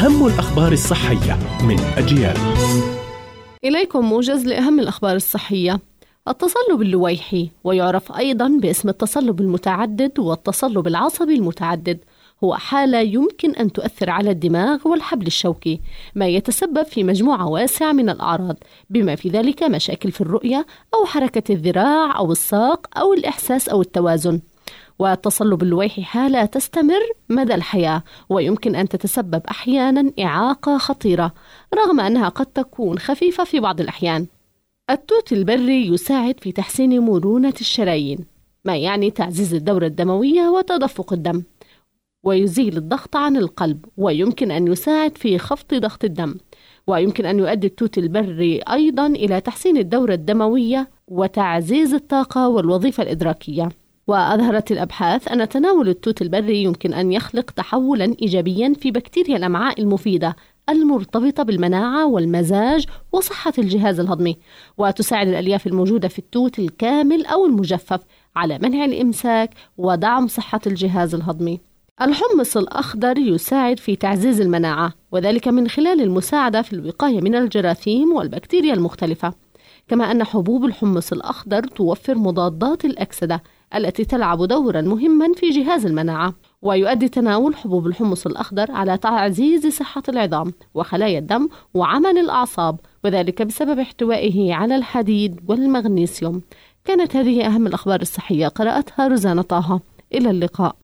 أهم الأخبار الصحية من أجيال. إليكم موجز لأهم الأخبار الصحية. التصلب اللويحي ويعرف أيضا باسم التصلب المتعدد والتصلب العصبي المتعدد هو حالة يمكن أن تؤثر على الدماغ والحبل الشوكي ما يتسبب في مجموعة واسعة من الأعراض بما في ذلك مشاكل في الرؤية أو حركة الذراع أو الساق أو الإحساس أو التوازن. والتصلب اللويحي حالة تستمر مدى الحياة ويمكن أن تتسبب أحيانا إعاقة خطيرة رغم أنها قد تكون خفيفة في بعض الأحيان. التوت البري يساعد في تحسين مرونة الشرايين ما يعني تعزيز الدورة الدموية وتدفق الدم ويزيل الضغط عن القلب ويمكن أن يساعد في خفض ضغط الدم ويمكن أن يؤدي التوت البري أيضا إلى تحسين الدورة الدموية وتعزيز الطاقة والوظيفة الإدراكية. وأظهرت الأبحاث أن تناول التوت البري يمكن أن يخلق تحولا إيجابيا في بكتيريا الأمعاء المفيدة المرتبطة بالمناعة والمزاج وصحة الجهاز الهضمي وتساعد الألياف الموجودة في التوت الكامل أو المجفف على منع الإمساك ودعم صحة الجهاز الهضمي. الحمص الأخضر يساعد في تعزيز المناعة وذلك من خلال المساعدة في الوقاية من الجراثيم والبكتيريا المختلفة. كما أن حبوب الحمص الأخضر توفر مضادات الأكسدة التي تلعب دورا مهما في جهاز المناعة ويؤدي تناول حبوب الحمص الأخضر على تعزيز صحة العظام وخلايا الدم وعمل الأعصاب وذلك بسبب احتوائه على الحديد والمغنيسيوم. كانت هذه أهم الأخبار الصحية قرأتها روزانا طه. إلى اللقاء.